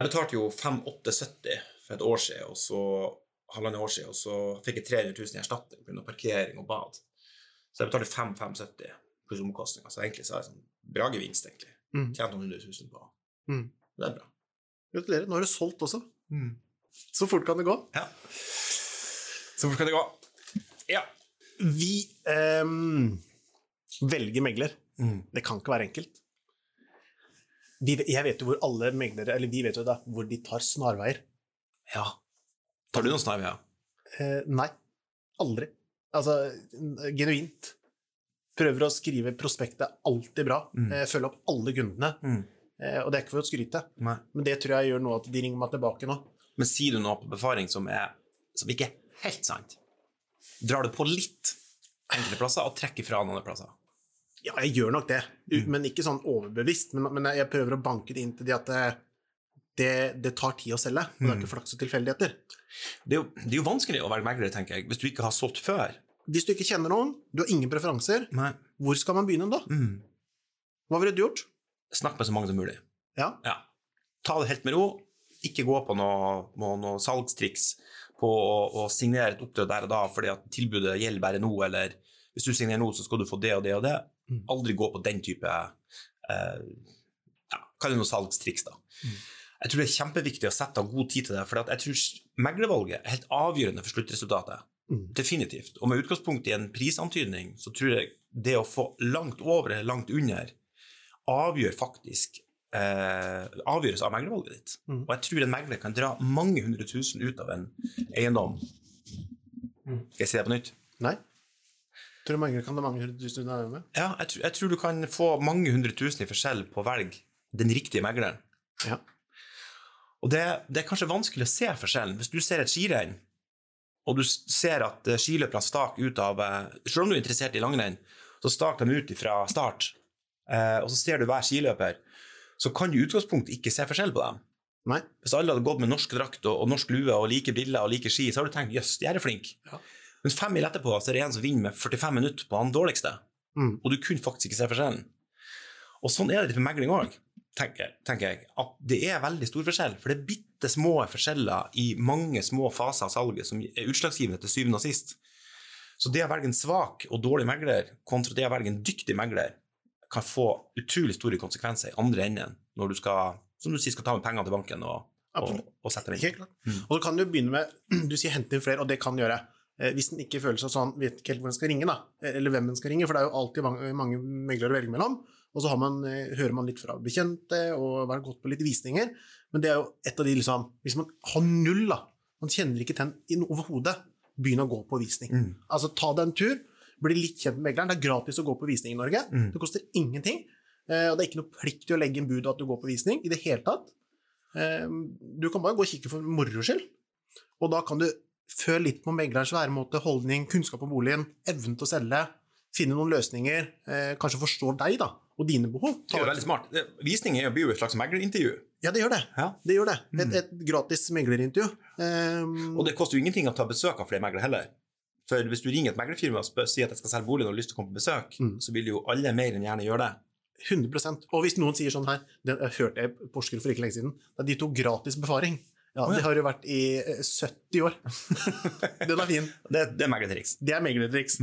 Jeg betalte jo 5870 for et år siden, og så halvannet år siden, og så fikk jeg 300 000 i erstatning pga. parkering og bad. Så jeg betalte 5570 pluss omkostninger. Så egentlig så er det sånn bra gevinst, egentlig. Mm. Tjent noen hundre tusen på Mm. Det er bra. Gratulerer. Nå har du solgt også. Så fort kan det gå. Ja. Så fort kan det gå? Ja. Vi ehm, velger megler. Mm. Det kan ikke være enkelt. Vi, jeg vet jo hvor alle meglere Eller vi vet jo da, hvor de tar snarveier. ja. Tar du noen snarveier? Eh, nei. Aldri. Altså, genuint. Prøver å skrive prospektet alltid bra. Mm. Eh, følge opp alle kundene. Mm. Eh, og det er ikke for å skryte, Nei. men det tror jeg gjør noe at de ringer meg tilbake nå. Men sier du noe på befaring som, er, som ikke er helt sant? Drar du på litt enkelte plasser og trekker fra andre plasser? Ja, jeg gjør nok det, Mm. men ikke sånn overbevisst. Men, men jeg prøver å banke det inn til de at det, det, det tar tid å selge, og det er Mm. ikke flaks og tilfeldigheter. Det er, jo, det er jo vanskelig å være megler, tenker jeg, hvis du ikke har solgt før. Hvis du ikke kjenner noen, du har ingen preferanser, Nei. hvor skal man begynne da? Mm. Hva ville du gjort? Snakk med så mange som mulig. Ja, Ja. Ta det helt med ro. Ikke gå på noe, noe salgstriks på å, å signere et oppdrag der og da fordi at tilbudet gjelder bare nå, eller hvis du signerer nå, så skal du få det og det og det. Mm. Aldri gå på den type eh, ja, Kall det noe salgstriks, da. Mm. Jeg tror det er kjempeviktig å sette av god tid til det, for jeg tror meglervalget er helt avgjørende for sluttresultatet. Mm. Definitivt. Og med utgangspunkt i en prisantydning, så tror jeg det å få langt over eller langt under avgjør faktisk eh, avgjøres av meglervalget ditt. Mm. Og jeg tror en megler kan dra mange hundre tusen ut av en eiendom. Mm. Skal jeg si det på nytt? nei. Tror du mange kan det mange hundre tusen unna med? Ja, jeg, tror- jeg tror du kan få mange hundre tusen i forskjell på å velge den riktige megleren. Ja. Og det, det er kanskje vanskelig å se forskjellen. Hvis du ser et skirenn, og du ser at eh, skiløperne staker ut av eh, Selv om du er interessert i langrenn, så staker de ut fra start, eh, og så ser du hver skiløper, så kan du i utgangspunktet ikke se forskjell på dem. Nei. Hvis alle hadde gått med norsk drakt og, og norsk lue og like briller og like ski, så hadde du tenkt jøss, de her er flinke. Ja. Men fem mil etterpå så er det en som vinner med 45 minutter på han dårligste Mm. og du kunne faktisk ikke se forskjellen. Og sånn er det med megling òg, tenker, tenker jeg. At det er veldig stor forskjell, for det er bitte små forskjeller i mange små faser av salget som er utslagsgivende til syvende og sist. Så det å velge en svak og dårlig megler kontra det å velge en dyktig megler, kan få utrolig store konsekvenser i andre enden når du skal, som du sier, skal ta med pengene til banken og, og, og sette dem inn. Mm. Og så kan du begynne med Du sier hente inn flere, og det kan gjøre. Eh, Hvis den ikke føler seg sånn, vet ikke helt hvor den skal ringe, da. Eh, Eller hvem den skal ringe, for det er jo alltid mange, mange meglere å velge mellom. Og så har man, eh, hører man litt fra bekjente og har gått på litt visninger. Men det er jo et av de liksom Hvis man har null, da, man kjenner ikke til den overhodet, begynn å gå på visning. Mm. Altså ta deg en tur, bli litt kjent med megleren. Det er gratis å gå på visning i Norge. Mm. Det koster ingenting. Og det er ikke noe plikt til å legge inn bud at du går på visning i det hele tatt. Du kan bare gå og kikke for moro skyld. Og da kan du føle litt på meglerens væremåte, holdning, kunnskap om boligen, evnen til å selge, finne noen løsninger, eh, kanskje forstå deg da, og dine behov. Det er jo veldig smart. Visning blir jo et slags meglerintervju. Ja, det gjør det. Ja. Det gjør det. Et, Mm. et gratis meglerintervju. Um, Og det koster jo ingenting å ta besøk av flere meglere heller. For hvis du ringer et meglerfirma og spør, sier at jeg skal selge boligen og har lyst til å komme på besøk, Mm. så vil jo alle mer enn gjerne gjøre det. 100% Og hvis noen sier sånn her Det hørte jeg på Porsgrunn for ikke lenge siden. Da de tok gratis befaring. Ja, oh, ja. Det har jo vært i eh, 70 år. Den er fin. Det, det er megletriks. Det er meglertriks.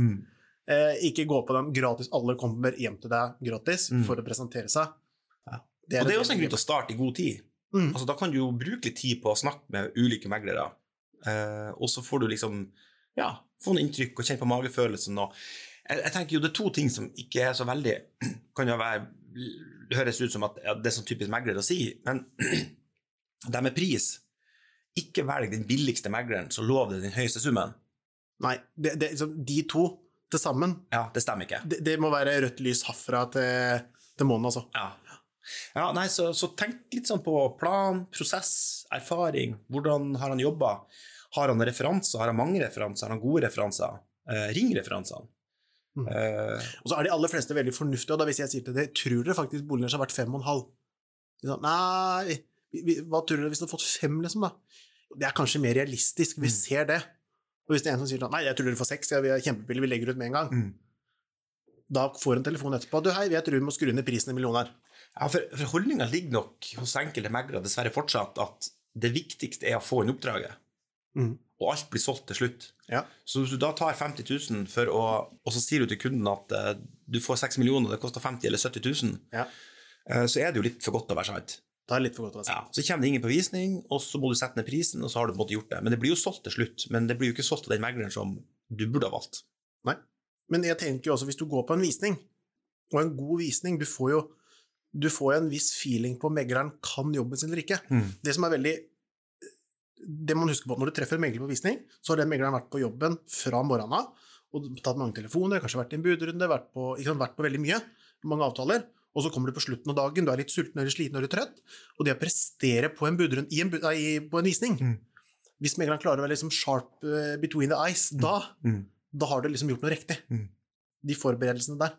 Eh, ikke gå på den gratis. Alle kommer hjem til deg gratis Mm. for å presentere seg. Ja. Det Og det er også en grunn til å starte i god tid. Mm. Altså, da kan du jo bruke litt tid på å snakke med ulike meglere, eh, og så får du liksom ja, få noen inntrykk og kjenne på magefølelsen. Og jeg, jeg tenker jo det er to ting som ikke er så veldig kan jo være det høres ut som at ja, det er sånn typisk megler å si, men det med pris Ikke velg den billigste megleren, så lov deg den høyeste summen. Nei, det, det, liksom, de to til sammen, Ja, det stemmer ikke. det, det må være rødt lys herfra til, til månen, altså. Ja. ja nei, så, så tenk litt sånn på plan, prosess, erfaring. Hvordan har han jobba? Har han referanser? Har han mange referanser? Har han gode referanser? Eh, ring referansene. Mm. Eh, Og så er de aller fleste veldig fornuftige, og da hvis jeg sier til deg tror dere faktisk boligen har vært fem og en halv? Nei, vi, vi, hva tror dere hvis dere har fått fem, liksom, da? Det er kanskje mer realistisk, vi Mm. ser det. Og hvis det er en som sier sånn, nei, jeg tror dere får seks, ja, vi er kjempebillige, vi legger ut med en gang, mm. da får en telefon etterpå, du hei, jeg tror vi må skru ned prisen en million her. Ja, for, for holdninga ligger nok hos enkelte meglere dessverre fortsatt at det viktigste er å få inn oppdraget, Mm. og alt blir solgt til slutt. Ja. Så hvis du da tar 50 000 for å, og så sier du til kunden at uh, du får 6 millioner, det koster 50 eller 70 000, Ja. uh, så er det jo litt for godt til å være sant. Det er litt for godt å være Ja, så kommer det ingen på visning, og så må du sette ned prisen, og så har du på en måte gjort det. Men det blir jo solgt til slutt. Men det blir jo ikke solgt til den megleren som du burde ha valgt. Nei, Men jeg tenker jo også, hvis du går på en visning, og en god visning, du får jo du får en viss feeling på om megleren kan jobben sin eller ikke. Det som er veldig det man husker på når du treffer en megler på visning, så har den megleren vært på jobben fra morgenen av og tatt mange telefoner, kanskje vært i en budrunde, vært på, sant, vært på veldig mye, mange avtaler, og så kommer du på slutten av dagen, du er litt sulten eller sliten eller trøtt, og det å prestere på en, budrunde, i en, på en visning Mm. Hvis megleren klarer å være liksom sharp eh, between the eyes, da, Mm. da har du liksom gjort noe riktig. Mm. De forberedelsene der.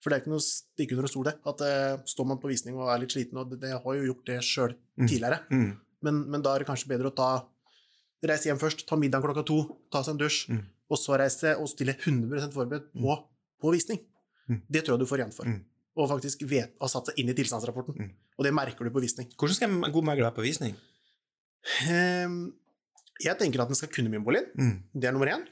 For det er ikke noe stikk under stol, det. At uh, står man på visning og er litt sliten, og det, det har jo gjort det sjøl Mm. tidligere. Mm. Men, men da er det kanskje bedre å ta reise hjem først, ta middag klokka to, ta seg en dusj, Mm. og så reise og stille 100 forberedt på, på visning. Mm. Det tror jeg du får igjen for. Og faktisk vet, har satt seg inn i tilstandsrapporten. Mm. Og det merker du på visning. Hvordan skal en god megler være på visning? Ehm, jeg tenker at den skal kunne mye Mm. Det er nummer én.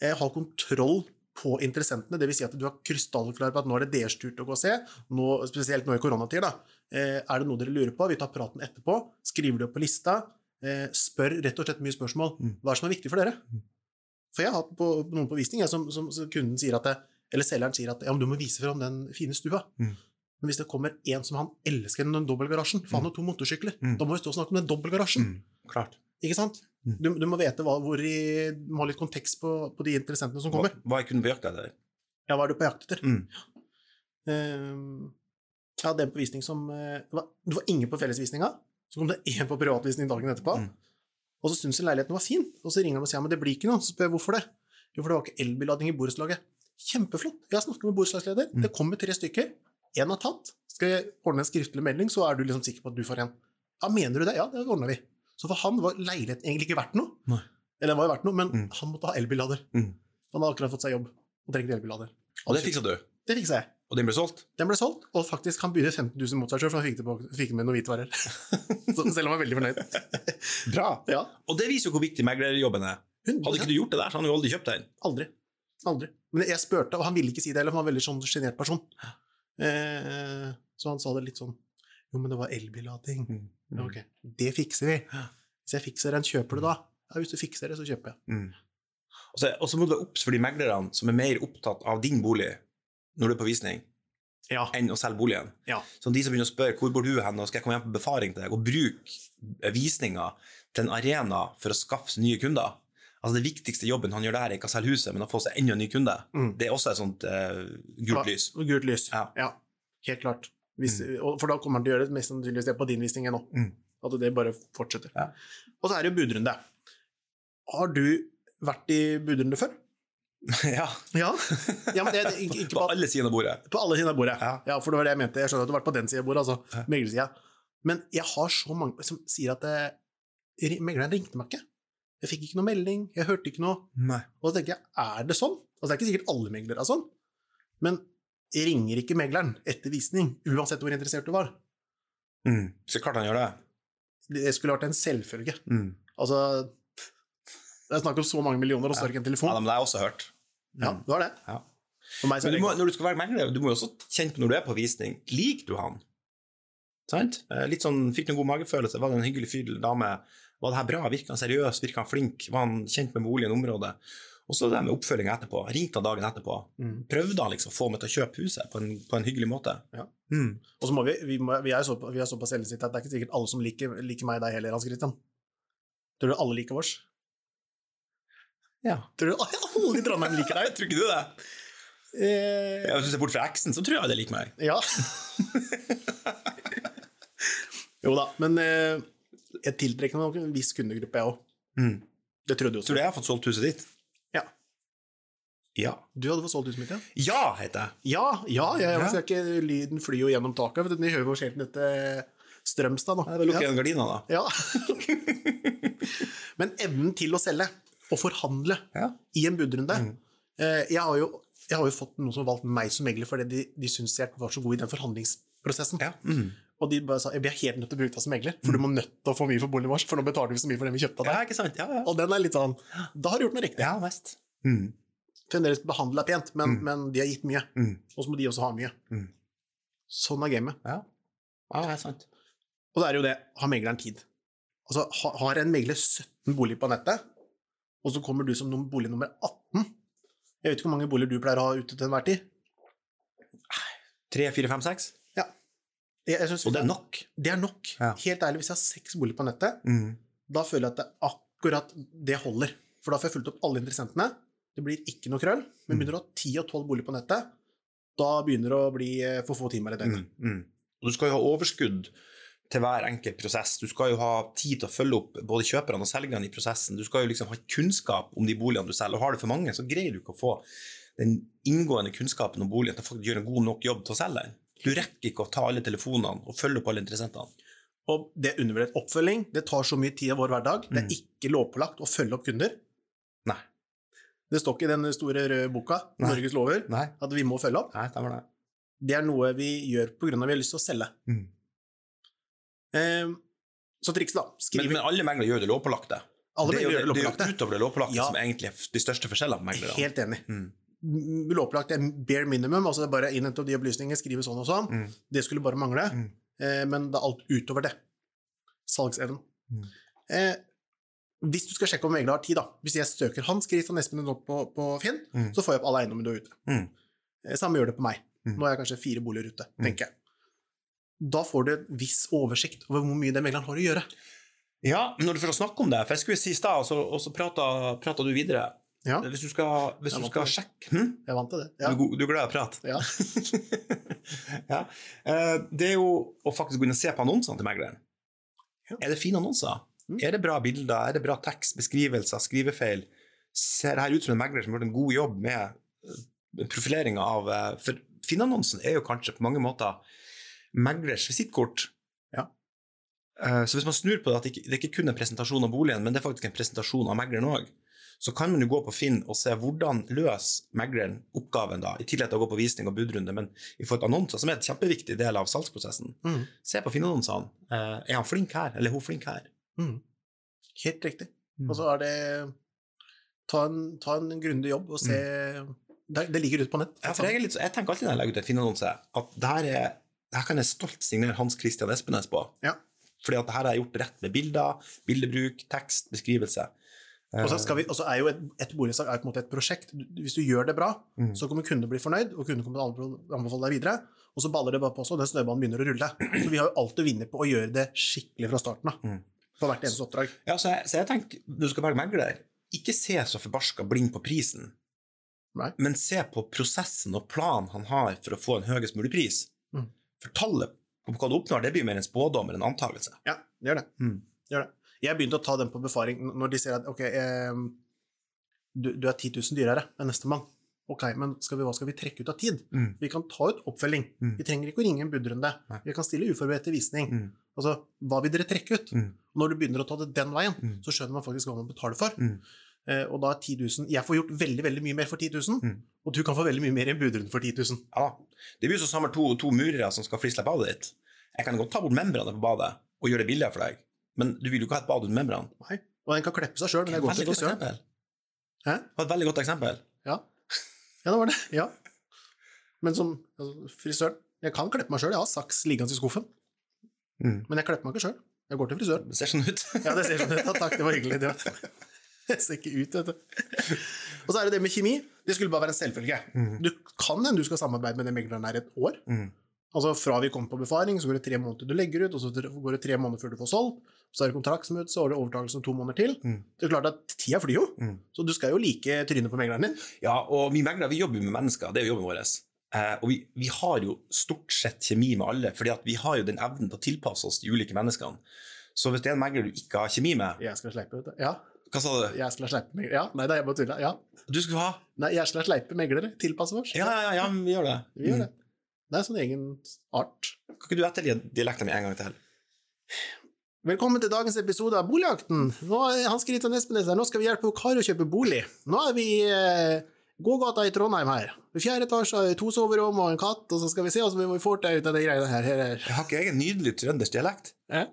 Ha kontroll på interessentene, dvs. Si at du er krystallklar på at nå er det deres tur til å gå og se. Nå, spesielt nå i koronatid. da. Eh, Er det noe dere lurer på? Vi tar praten etterpå. Skriver det opp på lista. Eh, Spør rett og slett mye spørsmål. Mm. Hva er det som er viktig for dere? Mm. For jeg har hatt på, noen på visning jeg, som, som, som kunden sier at det, eller selgeren sier at ja, du må vise fram den fine stua. Mm. Men hvis det kommer en som han elsker den dobbeltgarasjen, for han har to motorsykler, Mm. da må vi stå og snakke om den dobbeltgarasjen. Mm. Klart. Ikke sant? Mm. Du, du må vite hva, hvor i, du må ha litt kontekst på, på de interessentene som kommer. hva er kunden på jakt etter? Ja, hva er du på jakt etter? Mm. Uh, jeg hadde en på visning som uh, det var, det var ingen på fellesvisninga. Så kom det én på privatvisning dagen etterpå. Mm. Og så syntes leiligheten var fin, og så ringer han og sier ja, men det blir ikke noe. Så spør jeg hvorfor det. Jo, for det var ikke elbillading i borettslaget. Kjempeflott. Jeg har snakket med borettslagsleder. Mm. Det kommer tre stykker. Én er tatt. Skal jeg ordne en skriftlig melding, så er du liksom sikker på at du får en. Ja, mener du det? Ja, det ordner vi. Så for han var leiligheten egentlig ikke verdt noe. Nei. Eller den var jo verdt noe, men Mm. han måtte ha elbillader. Mm. Han hadde akkurat fått seg jobb og trengte elbillader. Og det fiksa du? Det fiksa jeg. Og den ble solgt? Den ble solgt, og faktisk han begynte 15 000 mot seg sjøl, for han fikk, det på, fikk med noen hvitevarer. Så selv om han var veldig fornøyd. Bra. Ja. Og det viser jo hvor viktig meglerjobben er. Hadde ikke du gjort det der, så hadde du aldri kjøpt den. Aldri. Aldri. Men jeg spurte, og han ville ikke si det heller, for han var en veldig sånn sjenert person. Eh, så han sa det litt sånn Jo, men det var elbillading. Ja, ok, det fikser vi. Hvis jeg fikser den, kjøper du da? Ja, hvis du fikser det, så kjøper jeg. Mm. Og så- Og så må du være obs for de meglerne som er mer opptatt av din bolig når du er på visning, Ja. enn å selge boligen. Ja. Så de som begynner å spørre hvor bor du hen, og skal jeg komme hjem på befaring til deg, og bruke visninga til en arena for å skaffe nye kunder. Altså Det viktigste jobben han gjør der, er ikke å selge huset, men å få seg enda en ny kunde. Mm. Det er også et sånt uh, gult lys. Ja, gult lys. Ja. Helt klart. Hvis, mm. for da kommer han til å gjøre det mest sannsynligvis det på din visning nå. Mm. At det bare fortsetter. Ja. Og så er det jo budrunde. Har du vært i budrunde før? ja. Ja. ja men det, ikke, ikke På på, alle sider av bordet. på alle sider av bordet. Ja. Ja, for det var det jeg mente. Jeg skjønner at du har vært på den sida av bordet, altså. Ja. Meglersida. Men jeg har så mange som sier at eh, megleren ringte meg ikke. Jeg fikk ikke noe melding, jeg hørte ikke noe. Nei. Og så tenker jeg, er det sånn? Altså, det er ikke sikkert alle meglere er sånn, men ringer ikke megleren etter visning, uansett hvor interessert du var? Mm. Så klart han gjør det. Det skulle vært en selvfølge. Mm. Altså, det er snakk om så mange millioner, og så har du ikke en Ja, men det har jeg også hørt. Ja, du var det. Ja. Men du må, når du skal være megler, du må jo også kjenne på når du er på visning. Liker du han? Sant? Eh, Litt sånn, Fikk du en god magefølelse? Var det en hyggelig fyr eller dame? Var det her bra? Virka han seriøs? Virka han flink? Var han kjent med boligen og området? Og så det med oppfølginga etterpå. Ringte han dagen etterpå? Mm. Prøvde han liksom å få meg til å kjøpe huset på en, på en hyggelig måte? Ja. Mm. Og så må vi, vi, må, vi er så, vi er såpass selvsitt at det er ikke sikkert alle som liker, liker meg deg heller, Hans Christian. Tror du alle liker vårs? Ja. Tror du alle i Trondheim liker deg? Tror ikke du det? Eh, Hvis du ser bort fra eksen, så tror jeg det liker meg. ja. jo da, men eh, jeg tiltrekker meg en viss kundegruppe, jeg òg. Mm. Det trodde du også. Tror du jeg har fått solgt huset ditt? Ja. Ja. Du hadde fått solgt huset mitt, ja? Ja, heter jeg. Ja, ja, jeg, jeg jeg ikke lyden flyr jo gjennom taket. vet du, vi hører jo sjelden dette Strømstad lukke Ja. igjen gardina, da. Ja. Men evnen til å selge og forhandle Ja. i en budrunde Mm. eh, jeg, har jo, jeg har jo fått noen som har valgt meg som megler fordi de, de syns jeg var så god i den forhandlingsprosessen. Ja. Mm. Og de bare sa vi er helt nødt til å bruke deg som megler, for du må nødt til å få mye for boligen vår, for nå betaler vi så mye for den vi kjøpte av ja, deg. ikke sant? Ja, ja. Og den er litt sånn Da har du gjort noe riktig. ja mest. Mm. Fremdeles behandle deg pent, men, Mm. men de har gitt mye. Mm. Og så må de også ha mye. Mm. Sånn er gamet. Ja. ja, det er sant. Og det er jo det, har megleren tid? Altså, har en megler 17 boliger på nettet, og så kommer du som bolig nummer 18 Jeg vet ikke hvor mange boliger du pleier å ha ute til enhver tid. Tre, fire, fem, seks? Jeg, jeg Og det er nok. Det er nok. Ja. Helt ærlig, hvis jeg har seks boliger på nettet, Mm. da føler jeg at det akkurat det holder. For da får jeg fulgt opp alle interessentene. Det blir ikke noe krøll. Men Mm. begynner du å ha ti og 12 boliger på nettet, da begynner det å bli eh, for få timer i døgnet. Mm. Mm. Og du skal jo ha overskudd til hver enkelt prosess. Du skal jo ha tid til å følge opp både kjøperne og selgerne i prosessen. Du skal jo liksom ha kunnskap om de boligene du selger, og har du for mange, så greier du ikke å få den inngående kunnskapen om boligen til å gjøre en god nok jobb til å selge den. Du rekker ikke å ta alle telefonene og følge opp alle interessentene. Og det er undervurdert oppfølging. Det tar så mye tid av vår hverdag. Det Mm. er ikke lovpålagt å følge opp kunder. Nei. Det står ikke i den store røde boka, Nei. Norges lover, Nei, at vi må følge opp. Nei stemmer det. Det er noe vi gjør av at vi har lyst til å selge. Mm. Eh, så trikset, da. Men, Skriv men alle meglere gjør det lovpålagte. Alle det er gjør det det er lovpålagte. jo utover det lovpålagte Ja. som egentlig er de største forskjellene på meglere. Helt enig. Mm. Lovpålagt er bare minimum, altså det er bare innhente de opplysningene, skrive sånn og sånn. Mm. Det skulle bare mangle. Mm. Eh, men det er alt utover det. Salgsevnen. Mm. Eh, hvis du skal sjekke om megler har tid, da. Hvis jeg søker Hans Christian Espen opp på, på Finn, Mm. så får jeg opp alle eiendommene du har ute. Mm. Eh, Samme gjør det på meg. Mm. Nå har jeg kanskje fire boliger ute, tenker jeg. Da får du en viss oversikt over hvor mye den megleren har å gjøre. Ja, når du får snakke om det, for jeg skulle si i stad, og så, og så prata, prata du videre Ja, Hvis du skal, hvis du skal sjekke hm? jeg vant til det. du, Ja. er du er glad i å prate? Ja. ja. Eh, Det er jo å faktisk gå inn og se på annonsene til megleren. Ja. Er det fine annonser? Mm. Er det bra bilder? Er det bra tekst, beskrivelser, skrivefeil? Ser det her ut som en megler som har gjort en god jobb med eh, profileringa av eh, For Finn-annonsen er jo kanskje på mange måter meglers visittkort. Ja. Så hvis man snur på det, at det ikke, kun er en presentasjon av boligen, men det er faktisk en presentasjon av megleren òg, så kan man jo gå på Finn og se hvordan løser megleren oppgaven, da, i tillegg til å gå på visning og budrunde, men i forhold til annonser, som er en kjempeviktig del av salgsprosessen. Mm. Se på Finn-annonsene. Eh, Er han flink her, eller er hun flink her? Mm. Helt riktig. Mm. Og så er det Ta en, ta en grundig jobb og se det, det ligger ute på nett. Mm. Ja, for jeg, er litt, jeg tenker alltid når jeg legger ut et Finn-annonse, at det her, er, der, kan jeg stolt signere Hans Christian Espenes på. Ja. Fordi at det her har jeg gjort rett med bilder, bildebruk, tekst, beskrivelse. Eh, Og så, skal vi, er jo et, et borettslag på en måte et prosjekt. Hvis du gjør det bra, Mm. så kommer kunden bli fornøyd, og kunden kommer til å anbefale deg videre. Og så baller det bare på seg, og den snøbanen begynner å rulle. Så vi har jo alt å vinne på å gjøre det skikkelig fra starten av. Mm. På hvert eneste oppdrag. Ja, så jeg, så jeg tenker, du skal velge megler, ikke se så forbarska blind på prisen, Nei. men se på prosessen og planen han har for å få en høyest mulig pris. Mm. For tallet på hva du oppnår, det blir mer en spådom eller en antakelse. Ja, det gjør det. Mm. det gjør det. Jeg begynte å ta den på befaring når de ser at ok, eh, du, du er 10 000 dyrere enn nestemann. Ok, men skal vi, hva skal vi trekke ut av tid? Mm. Vi kan ta ut oppfølging. Mm. Vi trenger ikke å ringe en budrunde. Nei. Vi kan stille uforberedt til visning. Mm. Altså, hva vil dere trekke ut? Mm. Når du begynner å ta det den veien, Mm. så skjønner man faktisk hva man betaler for. Mm. Eh, og da er 10 000 Jeg får gjort veldig veldig mye mer for 10 000, Mm. og du kan få veldig mye mer i en budrunde for 10 000. Ja. Det blir jo som samle to, to murere som skal frislippe badet ditt. Jeg kan godt ta bort membranene på badet og gjøre det billigere for deg, men du vil jo ikke ha et bad uten membran. Nei. Og den kan kleppe seg sjøl, men jeg går ikke til frisøren. Hæ? Det var et veldig godt eksempel. Ja. ja, det var det. Ja. Men som altså, frisøren Jeg kan kleppe meg sjøl. Jeg har saks liggende i skuffen, Mm. men jeg klepper meg ikke sjøl. Jeg går til frisøren. Det ser sånn ut. Ja, det ser sånn ut. Ja, takk, det var hyggelig. Det var. Ser ikke ut, vet du. Og så er det det med kjemi. Det skulle bare være en selvfølge. Mm. Du kan hende du skal samarbeide med den megleren her et år. Mm. Altså Fra vi kommer på befaring, så går det tre måneder du legger ut, og så går det tre måneder før du får solgt. Så er det ut så har du overtakelse om to måneder til. Mm. Det er klart at tida flyr jo, Mm. så du skal jo like trynet på megleren din. Ja, og vi meglere vi jobber med mennesker, det er jo jobben vår. Eh, og vi, vi har jo stort sett kjemi med alle, fordi vi har jo den evnen til å tilpasse oss de ulike menneskene. Så hvis det er en megler du ikke har kjemi med Jeg skal sleipe, vet du. Ja, Hva sa du? jeg skal sleipe meglere. Ja, nei, det er jeg bare tulla. Ja. Du skulle ha Nei, jeg skal sleipe meglere. Tilpasse oss. Ja, ja, ja, vi gjør det. Vi gjør det. Det er sånn egen art. Kan ikke du ettergi dialekten min en gang til? Velkommen til dagens episode av Boligjakten. Nå er Hans Kristian Espenes her. Nå skal vi hjelpe Kari å kjøpe bolig. Nå er vi eh, gågata i Trondheim her. I fjerde etasje har vi to soverom og en katt, og så skal vi se hvordan vi får det ut av de greiene her. her, her. Har ikke jeg en nydelig trøndersk dialekt? Eh?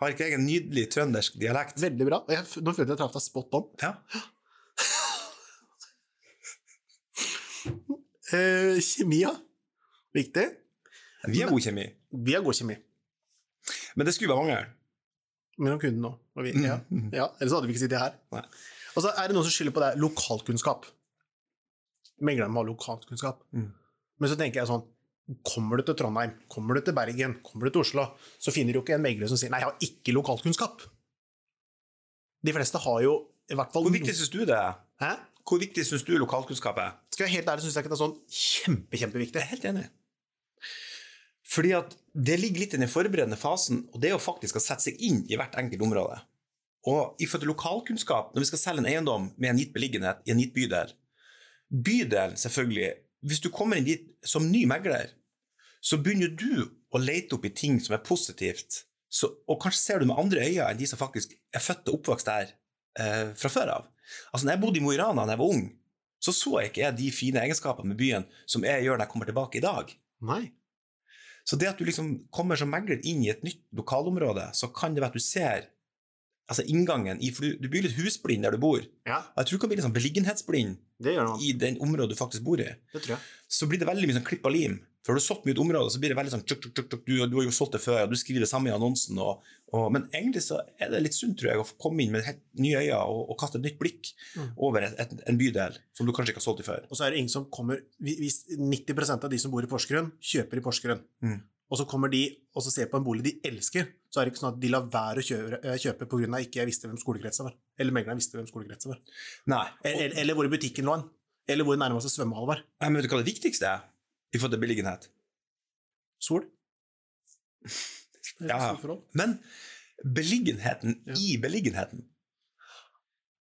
Har ikke jeg en nydelig trøndersk dialekt? Veldig bra. Jeg, nå følte jeg jeg traff deg spot on. Ja. Eh, kjemi, ja. Viktig. Vi har god kjemi. Vi har god kjemi. Men det skulle være mangel. Mellom kunden nå. Og vi, ja. Ja. Ellers hadde vi ikke sittet her. Nei. Og så er det noen som skylder på det lokalkunnskap. Meglerne må ha lokalkunnskap. Mm. Men så tenker jeg sånn Kommer du til Trondheim, kommer du til Bergen, kommer du til Oslo, så finner du jo ikke en megler som sier 'nei, jeg har ikke lokalkunnskap'. De fleste har jo i hvert fall Hvor viktig syns du det er? Hæ? Hvor viktig syns du lokalkunnskap er? Skal jeg være helt ærlig, syns jeg ikke det er sånn kjempe, kjempeviktig. Jeg er helt enig. Fordi at det ligger litt i den forberedende fasen, og det er jo faktisk å sette seg inn i hvert enkelt område. Og i forhold til lokalkunnskap, når vi skal selge en eiendom med en gitt beliggenhet i en gitt bydel Bydel, selvfølgelig. Hvis du kommer inn dit som ny megler, så begynner du å lete opp i ting som er positivt, så, og kanskje ser du med andre øyne enn de som faktisk er født og oppvokst der eh, fra før av. Altså, når jeg bodde i Mo i Rana da jeg var ung, så så jeg ikke de fine egenskapene med byen som jeg gjør når jeg kommer tilbake i dag. Nei. Så det at du liksom kommer som megler inn i et nytt lokalområde, så kan det være at du ser altså inngangen i For du, du blir litt husblind der du bor. Ja, jeg tror du kan bli sånn beliggenhetsblind det gjør i den området du faktisk bor i. Det tror jeg. Så blir det veldig mye sånn klipp og lim. For har solgt mye et område, så blir det veldig sånn tjuk, tjuk, tjuk, du, du har jo solgt det før, og du skriver det samme i annonsen. Og, og, men egentlig så er det litt sunt, tror jeg, å få komme inn med helt nye øyne og, og kaste et nytt blikk Mm. over et, et, en bydel som du kanskje ikke har solgt i før. Og så er det ingen som kommer Hvis 90% av de som bor i Porsgrunn, kjøper i Porsgrunn, Mm. og så kommer de og så ser på en bolig de elsker, så er det ikke sånn at de lar være å kjøpe, eh, kjøpe pga. ikke jeg visste hvem skolekretsen var. Eller megleren visste hvem skolekretsen var. Nei. Eller, eller hvor i butikken lå han. Eller hvor nærmeste svømmehall var. Nei, men vet du hva det viktigste er i forhold til beliggenhet? Sol. Ja. Men beliggenheten Ja. i beliggenheten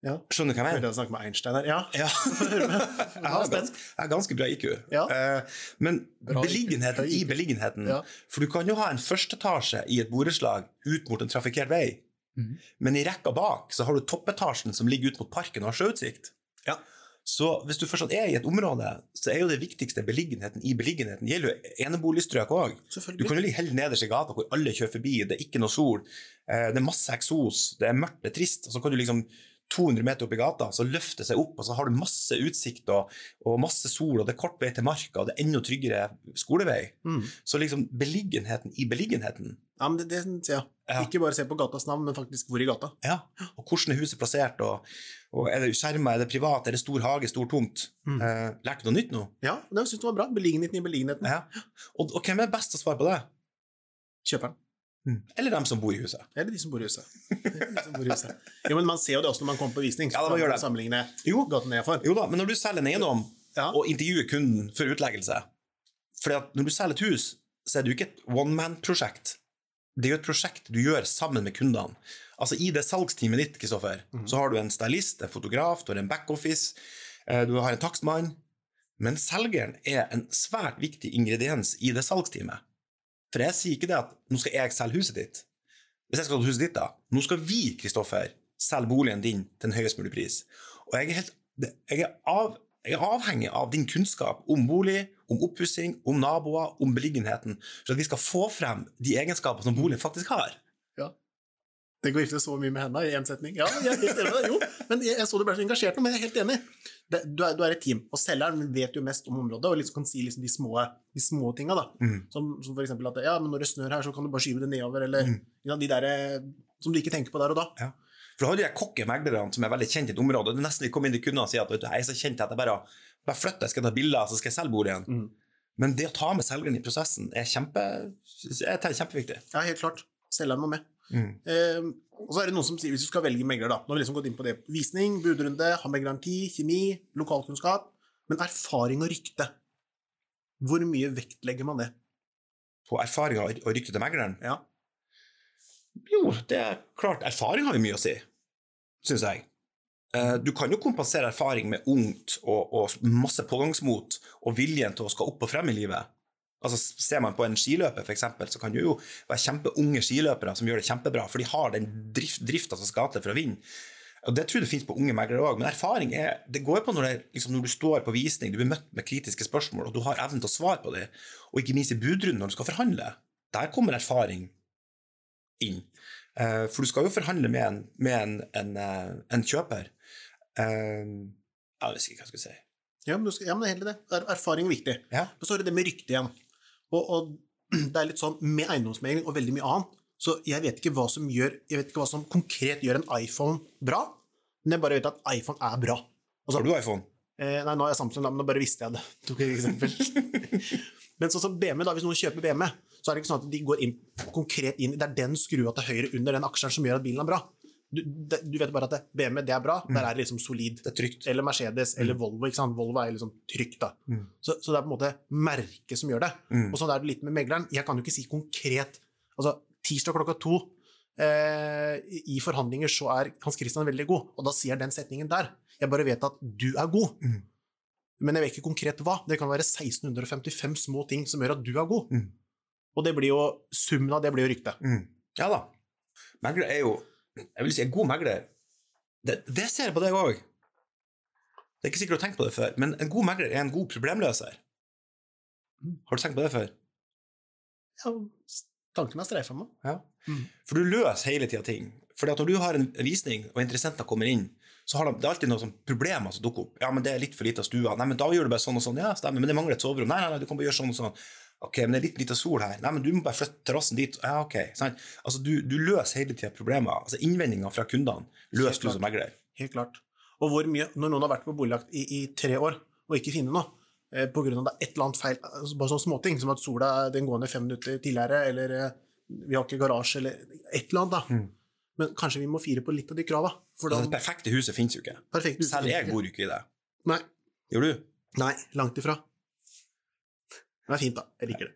Ja. Skjønner du hva jeg Jeg mener? begynte å snakke med Einstein her. Ja. Ja. jeg, har ganske, jeg har ganske bra IQ. Ja. Eh, men Bra beliggenheten IQ. i beliggenheten. For du kan jo ha en førsteetasje i et borettslag ut mot en trafikkert vei, mm. men i rekka bak så har du toppetasjen som ligger ut mot parken og har sjøutsikt. Ja. Så hvis du fortsatt er i et område, så er jo det viktigste beliggenheten i beliggenheten. Det gjelder jo eneboligstrøk òg. Du kan jo ligge helt nederst i gata hvor alle kjører forbi, det er ikke noe sol, eh, det er masse eksos, det er mørkt, det er trist, og så kan du liksom 200 meter opp i gata, så løfter seg opp, og så har du masse utsikt og, og masse sol, og det er kort vei til marka, og det er enda tryggere skolevei. Mm. Så liksom beliggenheten i beliggenheten. Ja, men det, det ja. Ja. Ikke bare se på gatas navn, men faktisk hvor i gata. Ja. Og hvordan er huset plassert, og, og er det skjerma, er det privat, er det stor hage, stor tomt? Mm. Eh, lærte du noe nytt nå? Ja, det syns jeg var bra. Beliggenheten i beliggenheten. Ja. Og, og hvem er best til å svare på det? Kjøperen. Eller dem som bor i huset? Eller de som bor i huset. Bor i huset. Jo, men man ser jo det også når man kommer på visning. Ja, da, man gjør det. Sammenligne Jo. Jo da, men når du selger en eiendom Ja. og intervjuer kunden for utleggelse For når du selger et hus, så er det jo ikke et one man-prosjekt. Det er jo et prosjekt du gjør sammen med kundene. Altså I det salgsteamet ditt Kristoffer, så har du en stylist, en fotograf, du har en backoffice, eh, du har en takstmann. Men selgeren er en svært viktig ingrediens i det salgsteamet. For jeg sier ikke det at 'nå skal jeg selge huset ditt'. Hvis jeg skal selge huset ditt, da Nå skal vi, Kristoffer, selge boligen din til en høyest mulig pris. Og jeg er, helt, jeg er, av, jeg er avhengig av din kunnskap om bolig, om oppussing, om naboer, om beliggenheten, for at vi skal få frem de egenskapene som boligen faktisk har. Tenk å gifte så mye med henne i én setning. Ja, jeg er helt enig med deg. Jo, men jeg, jeg så du ble så engasjert nå, men jeg er helt enig. Det, du, er, du er et team, og selgeren vet jo mest om området og liksom kan si liksom de små, de små tinga. Mm. Som, som eksempel at ja, men når det snør her, så kan du bare skyve det nedover, eller Mm. ja, de der eh, som du ikke tenker på der og da. For da har hadde kokke kokkemeglerne som er veldig kjent i et område. Det er nesten de kommer inn til kundene og sier at du, jeg er så kjent at jeg bare, bare flytter, jeg skal ta bilder, så skal jeg selge boligen. Mm. Men det å ta med selgeren i prosessen er kjempe, er kjempeviktig. Ja, helt klart. Selgeren må med. Mm. Eh, og så er det noen som sier, hvis du skal velge megler, da Nå har vi liksom gått inn på det. Visning, budrunde, har megleren tid, kjemi, lokalkunnskap. Men erfaring og rykte. Hvor mye vektlegger man det? På erfaring og rykte til megleren? Ja. Jo, det er klart, erfaring har jo mye å si, syns jeg. Eh, Du kan jo kompensere erfaring med ungt og, og masse pågangsmot og viljen til å skal opp og frem i livet. Altså Ser man på en skiløper, eksempel, så kan det jo være kjempeunge skiløpere som gjør det kjempebra, for de har den drift, drifta som skal til for å vinne. Og Det tror jeg det finnes på unge meglere òg, men erfaring er, det går på når, det, liksom når du står på visning, du blir møtt med kritiske spørsmål, og du har evnen til å svare på det, og ikke minst i budrunden når du skal forhandle. Der kommer erfaring inn. Eh, for du skal jo forhandle med en, med en, en, eh, en kjøper. Eh, jeg vet ikke hva jeg skal si. Ja, men, du skal, ja, men det er det. Er, erfaring er viktig. Ja. Men så er det det med rykte igjen. Og, og det er litt sånn med eiendomsmegling og veldig mye annet, så jeg vet ikke hva som gjør Jeg vet ikke hva som konkret gjør en iPhone bra, men jeg bare vet at iPhone er bra. Har du iPhone? Eh, nei, nå har jeg Samsung, da, men nå bare visste jeg det. Tok et eksempel. men sånn som BMW, da, hvis noen kjøper BMW, så er det ikke sånn at de går inn, konkret inn Det er den skrua til høyre under den aksjen som gjør at bilen er bra. Du, det, du vet bare at det, BMW det er bra, der er det liksom solid. Det er trygt. Eller Mercedes eller Volvo. ikke sant? Volvo er liksom trygt. da. Mm. Så, så det er på en måte merket som gjør det. Mm. Og sånn er det litt med megleren. Jeg kan jo ikke si konkret altså Tirsdag klokka to eh, i forhandlinger så er Hans Christian veldig god, og da sier jeg den setningen der. Jeg bare vet at du er god. Mm. Men jeg vet ikke konkret hva. Det kan være 1655 små ting som gjør at du er god. Mm. Og det blir jo, summen av det blir jo rykte. Mm. Ja da. Megler er jo Jeg vil si en god megler Det, det ser jeg på deg òg. Det er ikke sikkert du har tenkt på det før, men en god megler er en god problemløser. Har du tenkt på det før? Ja, tanken er streifa meg. Ja. Mm. For du løser hele tida ting. Fordi at når du har en visning, og interessenter kommer inn, så har de, det er alltid noen problemer som dukker opp. Ja, men det er litt for lite av stua. Nei, men da gjør du bare sånn og sånn. Ja, stemmer, men det mangler et soverom. Nei, nei, nei, du kan bare gjøre sånn og sånn. Ok, men det er litt lite sol her. Nei, men du må bare flytte terrassen dit. Ja, ok. Sant? Altså, du, du løser hele tida problemer. Altså, innvendinger fra kundene løser du som megler. Helt klart. Og hvor mye, når noen har vært på boligjakt i, i tre år og ikke finner noe, eh, av det er et eller annet feil, altså bare sånne småting, som at sola den går ned fem minutter tidligere, eller eh, vi har ikke garasje, eller et eller annet, da. Mm. Men kanskje vi må fire på litt av de krava. Altså, det perfekte huset fins jo ikke. perfekt Selv jeg bor jo ikke i det. Nei, Gjør du? nei, langt ifra. Det er fint, da. Jeg liker det.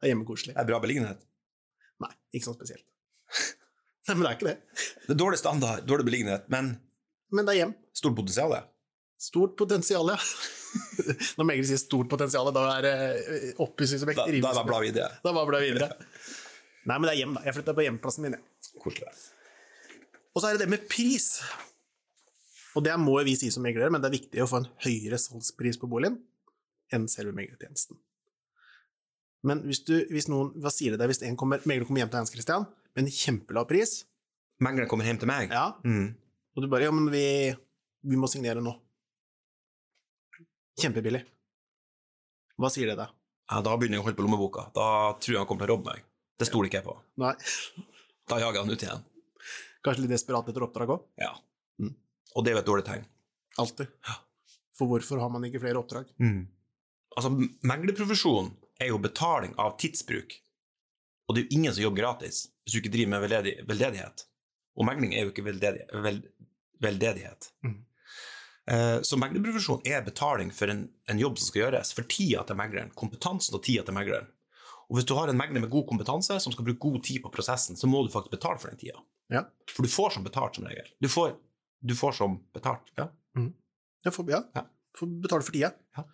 Det er hjemmekoselig. Det er bra beliggenhet. Nei, ikke sånn spesielt. Nei, men det er ikke det. Det er dårlig standard, dårlig beliggenhet, men Men det er hjem. stort potensial. ja. Stort potensial, ja. Når megler sier stort potensial, da er det eh, oppussingsobjekt. Da, da blar bra videre. Da bare blar jeg videre. Nei, men det er hjem, da. Jeg flytta på hjemplassen min. jeg. Koselig. Og så er det det med pris. Og det må vi si som meglere, men det er viktig å få en høyere salgspris på boligen enn selve meglertjenesten. Men hvis, du, hvis noen Hva sier det deg hvis en kommer, megler kommer hjem til Hans Christian med en kjempelav pris, Megleren kommer hjem til meg. ja, Mm. og du bare Ja, men vi, vi må signere nå. Kjempebillig. Hva sier det deg? Ja, da begynner jeg å holde på lommeboka. Da tror jeg han kommer til å robbe meg. Det stoler ikke jeg på. Nei. Da jager jeg han ut igjen. Kanskje litt desperat etter oppdrag òg? Ja. Mm. Og det er jo et dårlig tegn. Alltid. For hvorfor har man ikke flere oppdrag? Altså, meglerprofesjonen er jo betaling av tidsbruk. Og det er jo ingen som jobber gratis hvis du ikke driver med veldedig, veldedighet. Og megling er jo ikke veldedig, vel veldedighet. Mm. Eh, så meglerprofesjon er betaling for en, en jobb som skal gjøres, for tida til megleren, kompetansen og tida til megleren. Og hvis du har en megler med god kompetanse som skal bruke god tid på prosessen, så må du faktisk betale for den tida. Ja. For du får som betalt, som regel. Du får, du får som betalt. Ja. Jeg får, ja, Ja. får betale for tida. Ja.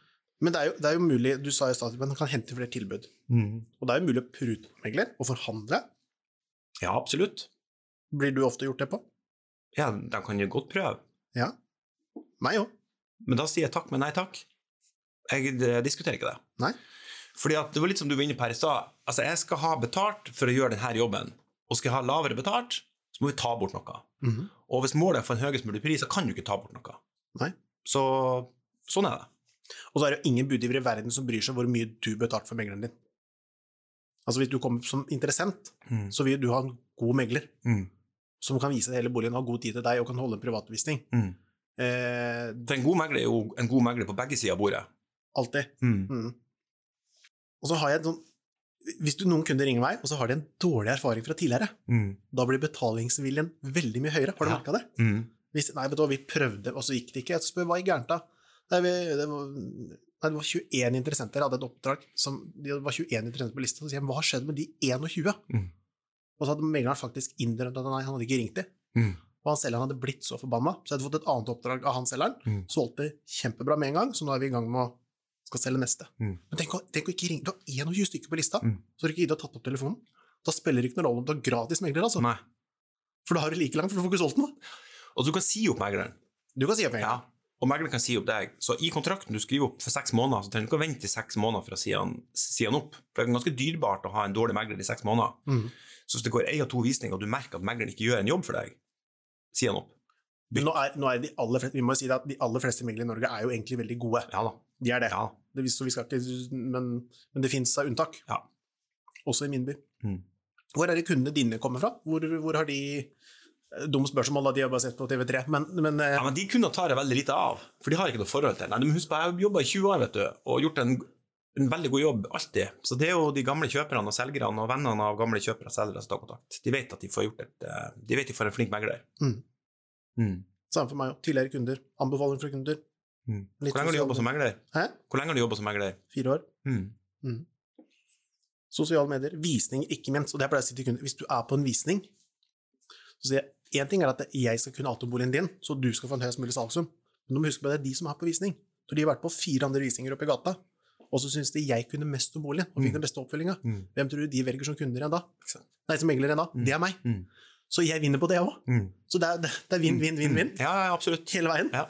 Men det er, jo, det er jo mulig, du sa i stad at man kan hente flere tilbud. Og det er jo mulig å prute megler og forhandle. ja, absolutt. Blir du ofte gjort det på? Ja, de kan jo godt prøve. Ja. Meg òg. Men da sier jeg takk, men nei takk. Jeg diskuterer ikke det. Nei. Fordi at det var litt som du var inne på her i stad. Altså, jeg skal ha betalt for å gjøre denne jobben, og skal jeg ha lavere betalt, så må vi ta bort noe. Mhm. Og hvis målet er å få en høyest mulig pris, så kan du ikke ta bort noe. Nei. Så sånn er det. Og så er det jo ingen budgiver i verden som bryr seg hvor mye du betalte for megleren din. Altså Hvis du kommer som interessent, Mm. så vil du ha en god megler Mm. som kan vise deg hele boligen, ha god tid til deg og kan holde en privatvisning. Mm. Eh, en god megler er jo en god megler på begge sider av bordet. alltid. Mm. Mm. Og så har jeg noen, sånn Hvis du noen kunder ringer meg, og så har de en dårlig erfaring fra tidligere, Mm. da blir betalingsviljen veldig mye høyere. Har du Ja. merka det? Hvis, nei, vet du hva, vi prøvde, og så gikk det ikke. Jeg spør hva er gærent da? Nei, vi, det, var, nei, det var 21 interessenter. Jeg hadde et oppdrag som Det var 21 interessenter på lista. Så sier jeg hva har skjedd med de 21? Mm. Og så hadde megleren faktisk innrømt at nei, han hadde ikke ringt dem. Mm. Og han selgeren hadde blitt så forbanna, så jeg hadde fått et annet oppdrag av han selgeren. Mm. Solgte kjempebra med en gang, så nå er vi i gang med å skal selge neste. Mm. Men tenk, å- tenk å ikke ringe. Du har 21 stykker på lista, Mm. så har du ikke giddet å tatt opp telefonen. Da spiller det ikke noen rolle om du har gratis megler, altså. Nei. For da har du like langt, for du får ikke solgt noe. Og du kan si opp megleren. Du kan si opp megleren. Ja. Og megleren kan si opp deg. Så i kontrakten du skriver opp for seks måneder, så trenger du ikke å vente i seks måneder for å si han, si han opp. For det er ganske dyrebart å ha en dårlig megler i seks måneder. Mm. Så hvis det går én av to visninger, og du merker at megleren ikke gjør en jobb for deg, si han opp. Nå er, nå er de aller fleste, vi må si det at de aller fleste meglere i Norge er jo egentlig veldig gode. Ja da. De er det. Ja. det så vi skal ikke, men, men det finnes unntak. Ja. Også i min by. Mm. Hvor er det kundene dine kommer fra? Hvor, hvor har de Dumt spørsmål, da, de har bare sett på TV3, men, men, eh, Ja, men De kunne ta det veldig lite av, for de har ikke noe forhold til. Nei, husk på, Jeg har jobba i 20 år vet du, og gjort en, en veldig god jobb alltid. Så det er jo de gamle kjøperne og selgerne og vennene av gamle kjøpere og selgere som tar kontakt. De vet at de får gjort et, eh, de vet de får en flink megler. Mm. Mm. samme for meg òg. Tidligere kunder. Anbefaling fra kunder. Mm. Hvor lenge har du jobba som megler? Hæ? Hvor lenge har du jobba som megler? Fire år. Mm. Sosiale medier. Visning, ikke minst. Og det pleier jeg å si til kunder. Hvis du er på en visning, så sier jeg én ting er at jeg skal kunne alt om boligen din, så du skal få en høyest mulig salgssum. Men du må huske på at det er de som er på visning. Når de har vært på fire andre visninger oppe i gata, og så syns de jeg kunne mest om boligen og fikk Mm. den beste oppfølginga. Mm. Hvem tror du de velger som kunder igjen da? Nei, som megler igjen da? Mm. Det er meg. Mm. Så jeg vinner på det òg. Så det er, det er vinn, vinn, vinn, vinn Ja, absolutt. hele veien. Ja.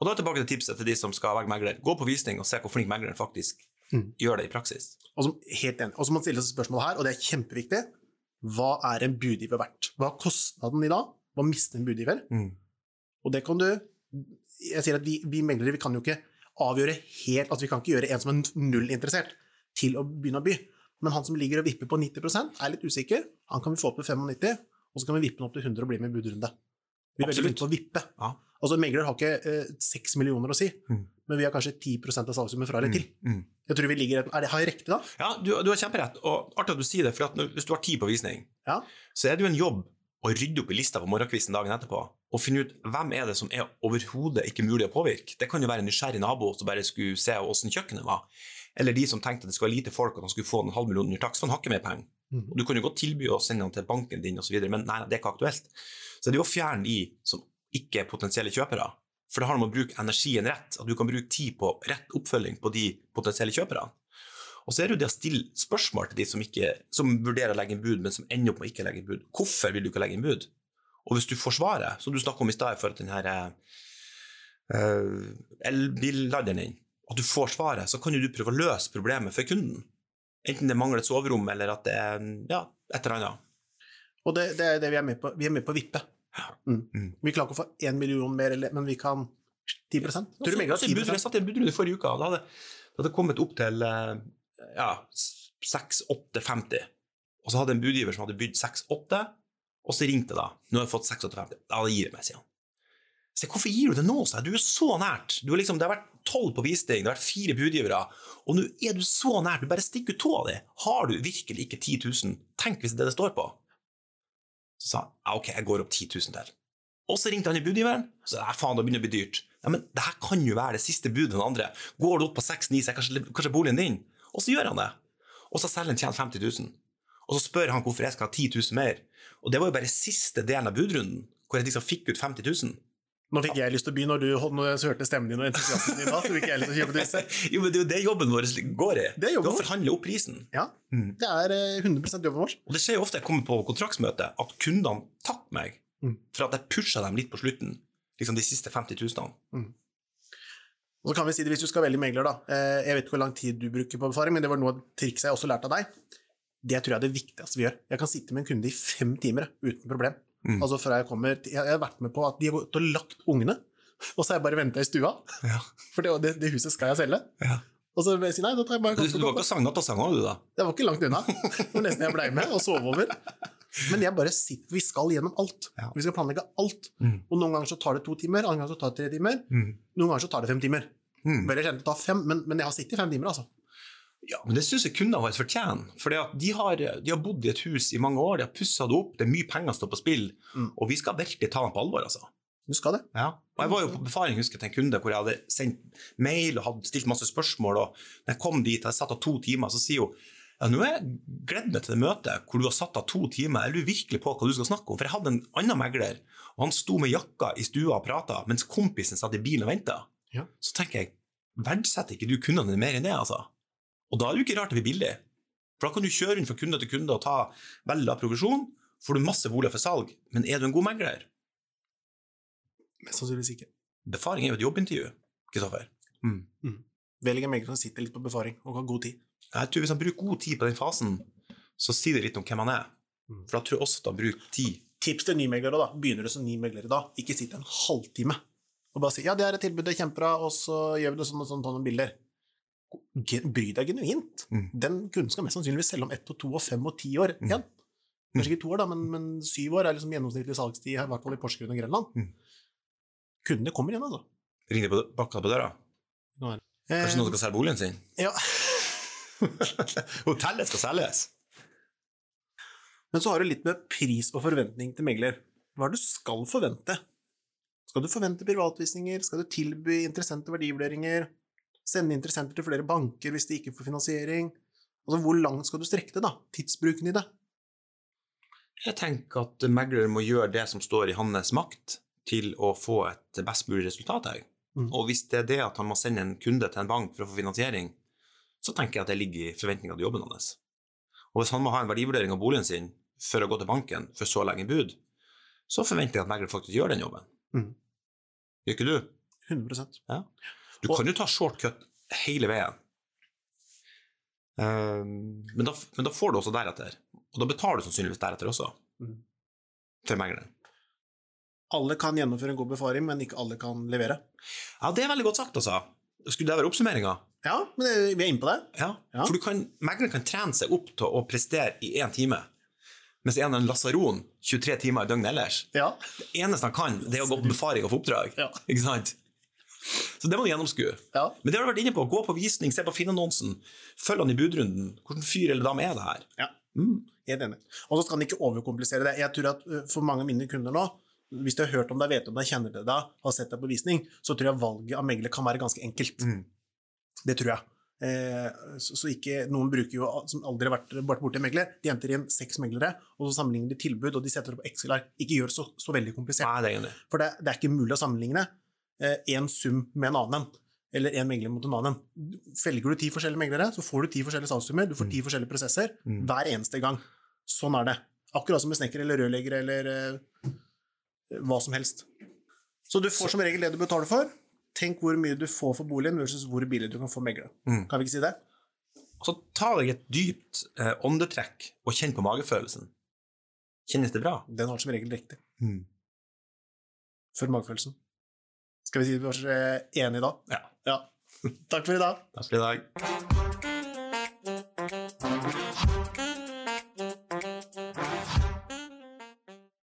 Og da er tilbake til tipset til de som skal være megler. Gå på visning og se hvor flink megleren faktisk gjør det i praksis. Og som, helt enig. Og så må man stille seg spørsmål her, og det er kjempeviktig. Hva er en budgiver verdt? Hva er kostnaden i dag? Hva mister en budgiver? Mm. Og det kan du Jeg sier at vi, vi meglere vi kan jo ikke avgjøre helt Altså vi kan ikke gjøre en som er null interessert, til å begynne å by. Men han som ligger og vipper på 90% er litt usikker. Han kan vi få opp til 95, og så kan vi vippe den opp til 100 og bli med i budrunde. Vi er veldig flinke på å vippe. Ja. Altså megler har ikke eh, 6 millioner å si, Mm. Men vi har kanskje 10% av salgssummen fra eller til. Mm. Jeg tror vi ligger, er det, Har jeg riktig da? Ja, du, du har kjemperett, og artig at du sier det, for at når, hvis du har tid på visning, Ja. så er det jo en jobb å rydde opp i lista på morgenkvisten dagen etterpå, og finne ut hvem er det som er overhodet ikke mulig å påvirke. Det kan jo være en nysgjerrig nabo som bare skulle se hvordan kjøkkenet var, eller de som tenkte at det skulle være lite folk, og de skulle få en halv million under takst, for han har ikke mer penger. Mm. Og du kan jo godt tilby å sende han til banken din osv., men nei, det er ikke aktuelt. Så det er jo å fjerne de som ikke er potensielle kjøpere. For det har noe med å bruke energien rett, at du kan bruke tid på rett oppfølging på de potensielle kjøperne. Og så er det jo det å stille spørsmål til de som, ikke, som vurderer å legge inn bud, men som ender opp med å ikke legge inn bud. Hvorfor vil du ikke legge inn bud? Og hvis du får svaret, som du snakket om i stad for at den her uh, din, at du får svaret, så kan jo du prøve å løse problemet for kunden. Enten det mangler et soverom, eller at det er ja, et eller annet. Og det, det er det vi er med på. Vi er med på vippe. Mm. Mm. Vi klarer ikke å få én million mer, men vi kan 10 Tror du har Altså, Jeg satt i en budrunde forrige uke, og da hadde det hadde kommet opp til eh, ja, 6-8,50. Og så hadde en budgiver som hadde bydd 6-8, og så ringte jeg da. Nå har jeg fått 6-8,50. Ja, gir jeg meg, sier han. Så hvorfor gir du det nå? Du er så nært. Du er liksom, det har vært tolv på visning, det har vært fire budgivere, og nå er du så nært. Du bare stikker ut tåa di. Har du virkelig ikke 10 000? Tenk hvis det er det det står på. Så sa han ok, jeg går opp 10 000 til. Og så ringte han i budgiveren, så ja, faen, det begynner å bli dyrt. Ja, men det her kan jo være det siste budet den andre. Går du opp på 6-9, så er kanskje, kanskje boligen din. Og så gjør han det. Og så selger han tjener 50 000. Og så spør han hvorfor jeg skal ha 10 000 mer. Og det var jo bare siste delen av budrunden, hvor jeg liksom fikk ut 50 000. Nå fikk jeg lyst til å by når du når jeg hørte stemmen din og entusiasmen din da, så fikk jeg lyst til å kjøpe disse. jo, men det er jo det jobben vår går i. Det er jobben å vår. forhandle opp prisen. Ja, Mm. det er eh, 100 jobben vår. Og det skjer jo ofte jeg kommer på kontraktsmøte, at kundene takker meg Mm. for at jeg pusha dem litt på slutten. Liksom de siste 50 000. Og så kan vi si det hvis du skal velge megler, da. Eh, Jeg vet ikke hvor lang tid du bruker på befaring, men det var noe triks jeg også lærte av deg. Det tror jeg er det viktigste vi gjør. Jeg kan sitte med en kunde i fem timer uten problem. Mm. Altså fra Jeg kommer til, jeg har vært med på at de har gått og lagt ungene, og så har jeg bare venta i stua. Ja. For det, det, huset skal jeg selge. Ja. Og så jeg si nei, da tar jeg bare Du, du var ikke sagna nattasang òg, du, da? Det var ikke langt unna. Det var nesten jeg blei med og sov over. Men jeg bare sitter, vi skal gjennom alt. Ja. Vi skal planlegge alt. Mm. Og noen ganger så tar det to timer, andre ganger så tar det tre timer. Mm. Noen ganger så tar det fem timer. Mm. Veldig sjelden det tar fem, men, men jeg har sittet i fem timer, altså. Ja, men det syns jeg kundene våre fortjener. For de, har- de har bodd i et hus i mange år, de har pussa det opp, det er mye penger som står på spill, Mm. og vi skal virkelig ta dem på alvor, altså. Du skal det. Ja. Og jeg var jo på befaring husker jeg, til en kunde hvor jeg hadde sendt mail og hadde stilt masse spørsmål. og når jeg kom dit, jeg satt av to timer, så sier hun ja, nå har jeg gledd meg til det møtet hvor du har satt av to timer. Jeg lurer virkelig på hva du skal snakke om. For jeg hadde en annen megler, og han sto med jakka i stua og prata, mens kompisen satt i bilen og venta. Ja. Så tenker jeg, verdsetter ikke du kundene dine mer enn det, altså? Og da er det jo ikke rart det blir billig. For da kan du kjøre rundt fra kunde til kunde og ta veldig lav provisjon, får du masse boliger for salg, men er du en god megler, Mest sannsynligvis ikke. Befaring er jo et jobbintervju, Kristoffer. Mm. Velg en megler som sitter litt på befaring og har god tid. Jeg tror Hvis han bruker god tid på den fasen, så sier det litt om hvem han er. Mm. For da tror jeg også at han bruker tid. Tips til nymeglere, da. Begynner du som nymeglere da, ikke sitt en halvtime og bare si ja, det er et tilbud, det er kjempebra, og så gjør vi det sånn og sånn, ta noen bilder. Bry deg genuint. Mm. Den kunden skal mest sannsynligvis selge om ett og to og fem og ti år Mm. Kanskje ikke to år, da, men, men syv år er liksom gjennomsnittlig salgstid, i hvert fall i Porsgrunn og Grenland. Mm. Kundene kommer igjen, altså. Ringer på bakka på døra. Kanskje noen skal selge boligen sin? Ja. Hotellet skal selges! Men så har du litt med pris og forventning til megler. Hva er det du skal forvente? Skal du forvente privatvisninger? Skal du tilby interessente verdivurderinger? Sende interessenter til flere banker hvis de ikke får finansiering? Altså, hvor langt skal du strekke det, da? Tidsbruken i det? Jeg tenker at megler må gjøre det som står i hans makt til å få et best mulig resultat her. Mm. Og hvis det er det at han må sende en kunde til en bank for å få finansiering, så tenker jeg at det ligger i forventninga til jobben hans. Og hvis han må ha en verdivurdering av boligen sin for å gå til banken for så lenge bud, så forventer jeg at megler faktisk gjør den jobben. Mm. Gjør ikke du? 100 Du kan jo ta shortcut hele veien. Ehm, men, da, men da får du også deretter. Og da betaler du sannsynligvis deretter også. Mm. Til megleren. Alle kan gjennomføre en god befaring, men ikke alle kan levere. Ja, det er veldig godt sagt, altså. Skulle det være oppsummeringa? Ja, men vi er inne på det. Ja. Ja. For kan, megleren kan trene seg opp til å prestere i én time, mens en en lasaron 23 timer i døgnet ellers. Ja. Det eneste han kan, det er å gå på befaring og få oppdrag. Ja. Ikke sant? Så det må du gjennomskue. ja. Men det har du vært inne på. Gå på visning, se på Finn-annonsen. Følg han i budrunden. Hvordan fyr eller dame er det her? Ja. Mm. Helt enig. Og så skal han ikke overkomplisere det. Jeg tror at For mange av mine kunder nå, hvis de har hørt om deg, vet om deg, kjenner til deg, har sett deg på visning, så tror jeg valget av megler kan være ganske enkelt. Mm. Det tror jeg. Eh, så, så ikke Noen bruker jo, som aldri har vært, vært borti megler, de henter inn seks meglere, og så sammenligner de tilbud, og de setter på Excel-ark. Ikke gjør det så, så veldig komplisert. Nei, det. For det, det er ikke mulig å sammenligne én sum med en annen. Eller én megler mot en annen. Felger du ti forskjellige meglere, så får du ti forskjellige salgssummer, du får ti forskjellige prosesser Mm. hver eneste gang. Sånn er det. Akkurat som med snekker eller rørlegger eller eh, hva som helst. Så du får som regel det du betaler for. Tenk hvor mye du får for boligen versus hvor billig du kan få megler. Mm. Kan vi ikke si det? Så tar jeg et dypt eh, åndetrekk og kjenner på magefølelsen. Kjennes det bra? Den har som regel riktig. Mm. For magefølelsen. Skal vi si vi eh, enige da? Ja. Ja. Takk for i dag. Takk for i dag.